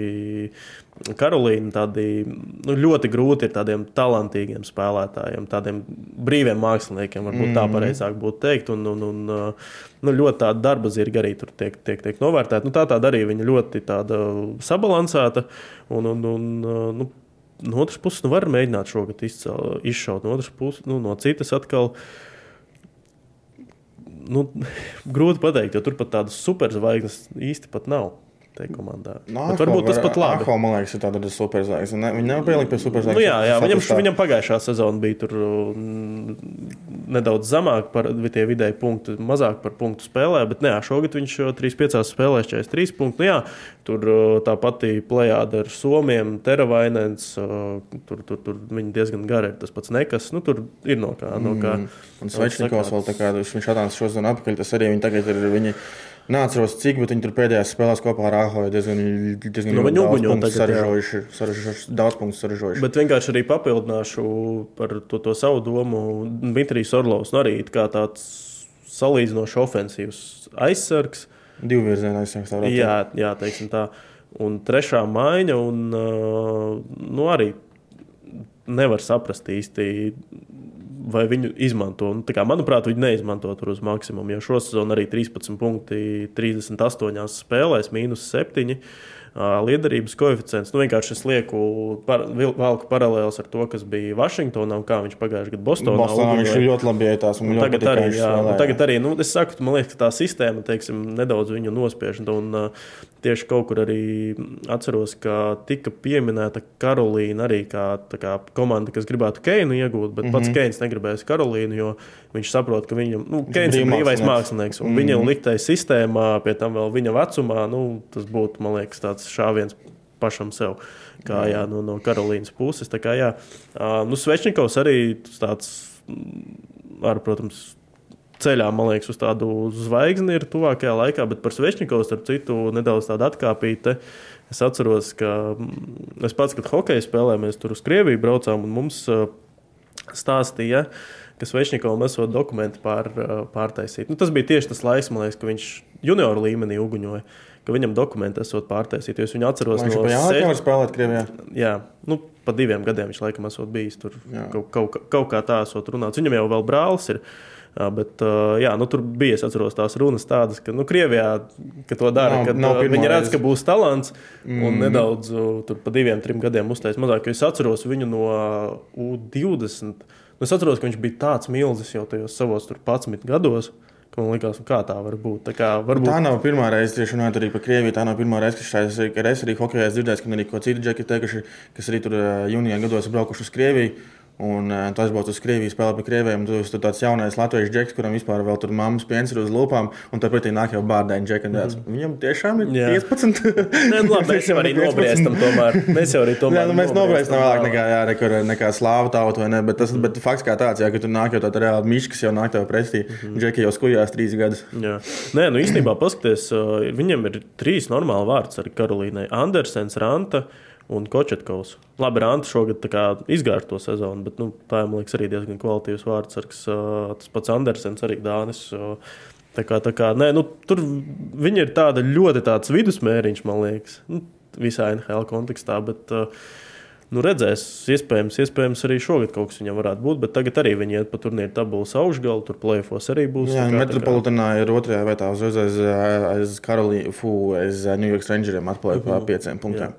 Karolīna, tādi nu, ļoti grūti ir tādiem talantīgiem spēlētājiem, tādiem brīviem māksliniekiem, varbūt tā pareizāk būtu teikt. Un, un, un, uh, nu, ļoti tāda darba zirga arī tur tiek, tiek, tiek novērtēta. Nu, tā tāda arī viņa ļoti sabalansēta. Un, un, un, nu, no otras puses, nu, var mēģināt šogad izcel, izšaut no otras puses, nu, no citas atkal. Nu, grūti pateikt, jo tur pat tādas superzvaigznes īsti pat nav. Tajā komandā. Nu, Bet varbūt tas pat labi. Aho, man liekas, ir tāda superzvaigznes. Ne, viņi nevar pielikt pie superzvaigznes. Nu, jā, jā viņam, viņam pagājušā sezona bija tur mm, nedaudz zemāk par tie vidēji punkti, mazāk par punktu spēlē, bet nē, šogad viņš jau 3-5 spēlēs 43 punktus. Nu, jā, tur uh, tā pati plējāda ar Somiem, Teravainens, uh, tur, tur, tur viņi diezgan gari ir tas pats nekas. Nu, tur ir no kā. No kā Mm. Un Svečnikovs vēl tā kā viņš atnāca šo zonu atpakaļ. Tas arī viņi tagad ir. Viņi, Nāceros cik, bet viņi tur pēdējās spēlēs kopā ar Ahoju diezgan, diezgan Nu, viņi daudz uguņo punktu tagad, jā. saražojuši. saražojuši daudz punktu saražojuši. Bet vienkārši arī papildināšu par to, to savu domu. Dmitrijs Orlovs nu, arī kā tāds salīdzinoši ofensīvs aizsargs. Divu virzienu aizsargs. Jā, jā, teiksim tā. Un trešā maiņa, un uh, nu, arī nevar saprast īsti, vai viņu izmanto. Nu, kā, manuprāt, viņi neizmanto tur uz maksimumu. Jo šosezon arī 13 punkti 38 spēlēs, mīnus 7. ā, Liederības koeficients. Nu, vienkārši es lieku par, velku paralēlus ar to, kas bija Vašingtonā un kā viņš pagājušajā gadā Bostonā. Bostonā viņš ir ļoti labi ietās. Tagad arī, jā, tagad arī nu, es saku, man liekas, ka tā sistēma teiksim, nedaudz viņu nospiež. Un, uh, tieši kaut kur arī atceros, ka tika pieminēta Karolīna arī kā, tā kā komanda, kas gribētu Keinu iegūt, bet mm -hmm. pats Keins negribēs Karolīnu, jo viņš saprot, ka viņam nu, Keins ir brīvais mākslinieks. Un mm -hmm. viņa liktais sistēmā, pie tam vēl viņa vecumā, nu, tas būtu, man liekas, tāds šāviens pašam sev. Kā, jā, no, no Karolīnas puses. Tā Kā, jā. Uh, nu, Svečnikovs arī tāds, mm, ar, protams, ceļā, man liekas, uz tādu zvaigzni ir tuvākajā laikā, bet par Svečnikovs, starp citu, nedaudz tādu atkāpīti. Es atceros, ka mm, es pats, kad hokeja spēlēju, mēs tur uz Krieviju braucām un mums uh, stāstīja, ka Svečnikovam esot dokumenti pār, uh, pārtaisīti. Nu, tas bija tieši tas laiks, man liekas, ka viņš junioru līmenī uguņoja. Ka viņam dokumenti esot pārtaisīti. Es viņu atceros Viņš no jau seč- bija spēlēt Krievijā. Jā, nu, pa diviem gadiem viņš laikam esot bijis tur. Kaut, kaut, kaut kā tā esot runāts. Viņam jau vēl brālis ir. Bet, uh, jā, nu, tur bija es atceros tās runas tādas, ka nu, Krievijā ka to dara. Nav- Kad, nav uh, viņi redz, ka būs talants mm. un nedaudz uh, tur pa diviem, trim gadiem uztaisīt mazāk. Es atceros viņu no uh, U20. Nu, Es atceros, ka viņš bija tāds milzis jau tajos savos tur 11 gados. ka Man liekas, nu, kā tā var būt. Tā, kā, varbūt... Tā nav pirmā reize, tieši runājot arī par Krieviju. Tā nav pirmā reize, ka šais, ka es arī hokeja dzirdēju, ka arī ko citu džeki teikuši, kas arī tur ā, jūnijā gados ir braukuši uz Krieviju. Un uh, tas būtu uz Krievijas spēlē pie Krievijiem. Tas ir tāds jaunais latviešu džeks, kuram vispār vēl tur mammas piens ir uz lūpām. Un tāpēc ir nāk jau bārdēņa džeka. Mm. Viņam tiešām ir Jā. 15. Nē, nu, labi, mēs jau arī 15. nobriestam. Tomēr. Mēs jau arī tomēr Jā, nu, mēs nobriestam vēlāk nekā, jā, nekur, nekā slāva tauta, vai ne? Bet, tas, bet fakts kā tāds, jā, ka tur nāk jau tāda reāla miškas, jau nāk tev pretī. Mm -hmm. Džeki jau skujās trīs gadus. Jā. Nē, nu īstenībā paskatieties, uh, viņam ir trīs normāli vārdi arī Karolīnai. Andersens, Ranta un Kočetkovs. Labi, Ranta šogad izgāja to sezonu, bet nu, tā man liekas, arī diezgan kvalitīvs vārds. Arks, uh, Tas pats Andersens, arī Dānis. Tā kā, tā kā, nē, nu, tur viņi ir tāda ļoti tāds vidusmēriņš, man liekas, nu, visā NHL kontekstā. Bet, uh, Nu, redzēs, iespējams, iespējams, arī šogad kaut kas viņam varētu būt, bet tagad arī viņi iet pa turnīru tabulas augšgalu, tur plēfos arī būs. Jā, tā kā- Metropolitānā ir otrajā vietā uzreiz aiz, aiz Karolīnas, Fu, aiz New York Rangeriem atpaliek pa pieciem punktiem.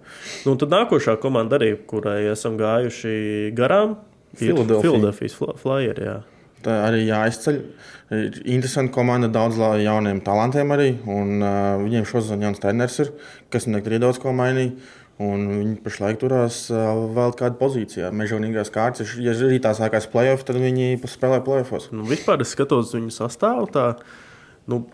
Nu, un tad nākošā komanda arī, kurai esam gājuši garām. Filadelfijas Fl- Flyers. Jā. Tā arī jāizceļ. Ir interesanti komanda, daudz la- jauniem talantiem arī. Un, uh, viņiem šodien jauns treneris ir, kas nekad ir daudz ko mainījis. Un viņi pašlaik turās vēl kādā pozīcijā. Mežonīgās kārtas, ja arī tā sākās playoff, tad viņi spēlē playoffs. Nu, vispār es skatos viņu sastāvu. Tā, nu,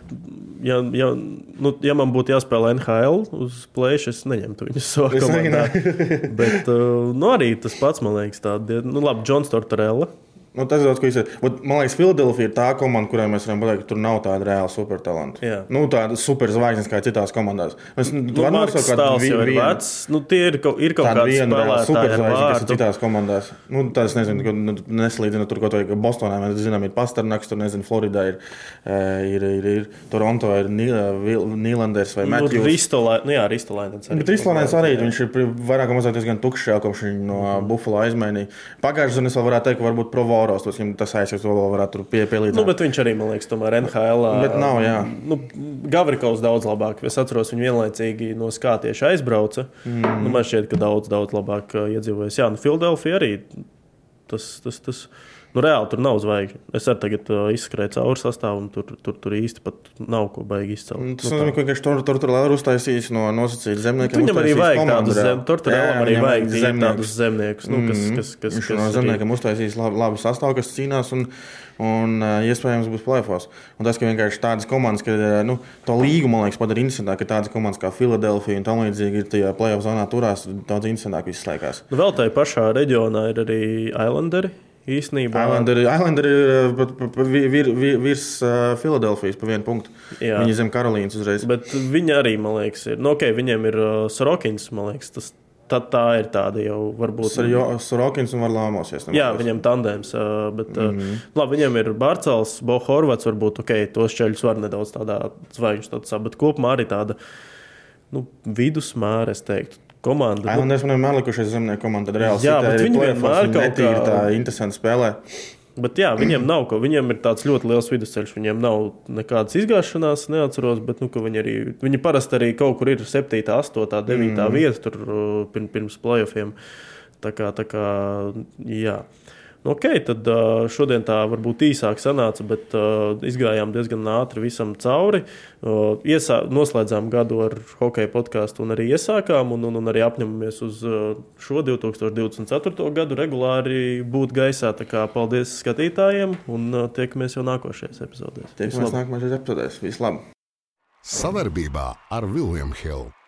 ja, ja, nu, ja man būtu jāspēlē NHL uz plēša, es neņemtu viņu savā komandā. Bet nu, arī tas pats, man liekas, tāds - nu, labi, Džons Tortorella. Nu, tas ir tas, ko teicu. Man liekas, Filadelfija ir tā komanda, kurai mēs varam pateikt, ka tur nav tāda reāla supertalanta. Nu, tāda superzvaigznes kā citās komandās. Mēs Nu, varam nosaukt jau ir vienu- vecs. Nu, tie ir ir kaut kāda viena reāla spēlētāja ar superzvaigzne, kas ir citās komandās. Nu, tas nezinu, nu, nesalīdzinu tur, ko to ir Bostonā. Mēs zinām, ir Pasternaks, tur nezinu, Floridā ir, eh, ir, ir, ir Toronto, ir Nīlanders vai Nu, Matthews. Ristolē, nu jā, Ristolēns. Bet Rīslānais arī viņš ir vairāk vai mazāk diezgan tukšs, kopš viņa no Mhm. Buffalo aizmainīja. Pagājušajā gadā es vēl varētu teikt, ka varbūt Provoros tos, viņam tas aizsaks, to vēl varētu pie, pielīdzināt. Nu, bet viņš arī, man liekas, tomēr NHL. Bet nav, jā. Nu, Gavrikovs daudz labāk. Es atceros, viņš vienlaicīgi no skātieša aizbrauca. Mm. Nu, man šķiet, ka daudz, daudz labāk uh, iedzīvojas. Jā, nu, Filadelfija arī. Tas, tas, tas, nu, reāli tur nav zvaigžņu. Es arī tagad uh, izskrēju cauri sastāvam, tur, tur, tur īsti pat nav ko baigi izcelt. Nu, Tas Nu, nozīmē, tā. ka viņš tur tur tur ir uztaisījis no nosacītiem zemniekiem. Viņam arī vajag tādus zemes, tur tur arī vajag zemniekus. tādus zemniekus, nu, kas, kas, kas, kas no zemniekiem uztaisīs labu, labu sastāvu, kas cīnās un, un uh, iespējams būs plēfos. Un tas, ka vienkārši tādas komandas, ka uh, nu, to līgu, man liekas, padara interesantāk, ka tādas komandas kā Filadelfija un tam līdzīgi ir tajā plēfos zonā turās, daudz interesantāk viss laikās. Nu, vēl tajā pašā reģionā ir arī Islanderi. Īsnībā Islanderi ir uh, pat- pat- pat vi- vir- vi- virs uh, Filadelfijas pa vienu punktu. Jā. Viņi zem Karolīnas uzreiz. Bet viņi arī, man liekas, ir. Nu, okay, viņiem ir uh, Sorokins, man liekas, tas tā, tā ir tāda jau varbūt. Sorokins un Varlāmos. Jā, viņam tandēms, bet mm. -hmm. labi, viņam ir Bārcels, Bohorvats, varbūt ok, tos ceļus var nedaudz tādā zvaigžņu statusā, bet kopumā arī tāda nu, vidusmēra, es teiktu, komanda. Nu, Islanders man vienmēr likušies zemnieku komanda. tad Reāli Jā, bet viņi vienmēr kaut kā- tā interesanti spēlē. Bet jā, viņiem nav ko. Viņiem ir tāds ļoti liels vidusceļš. Viņiem nav nekādas izgāšanās, neatceros, bet nu, viņi arī. Viņi parasti arī kaut kur ir 7, 8, 9 mm. vieta tur uh, pirms, pirms playoffiem. Tā kā, tā kā jā. Nu, ok, tad šodien tā varbūt īsāk sanāca, bet izgājām diezgan ātri visam cauri. Iesā, noslēdzām gadu ar hokeja podkāstu un arī iesākām, un, un, un arī apņemamies uz šo 2024. gadu regulāri būt gaisā. Tā kā paldies skatītājiem un tiekamies jau nākošajās epizodēs. Tiekamies nākamajās epizodēs. Vislabāk! Savarbībā ar Vilniņu Hildu.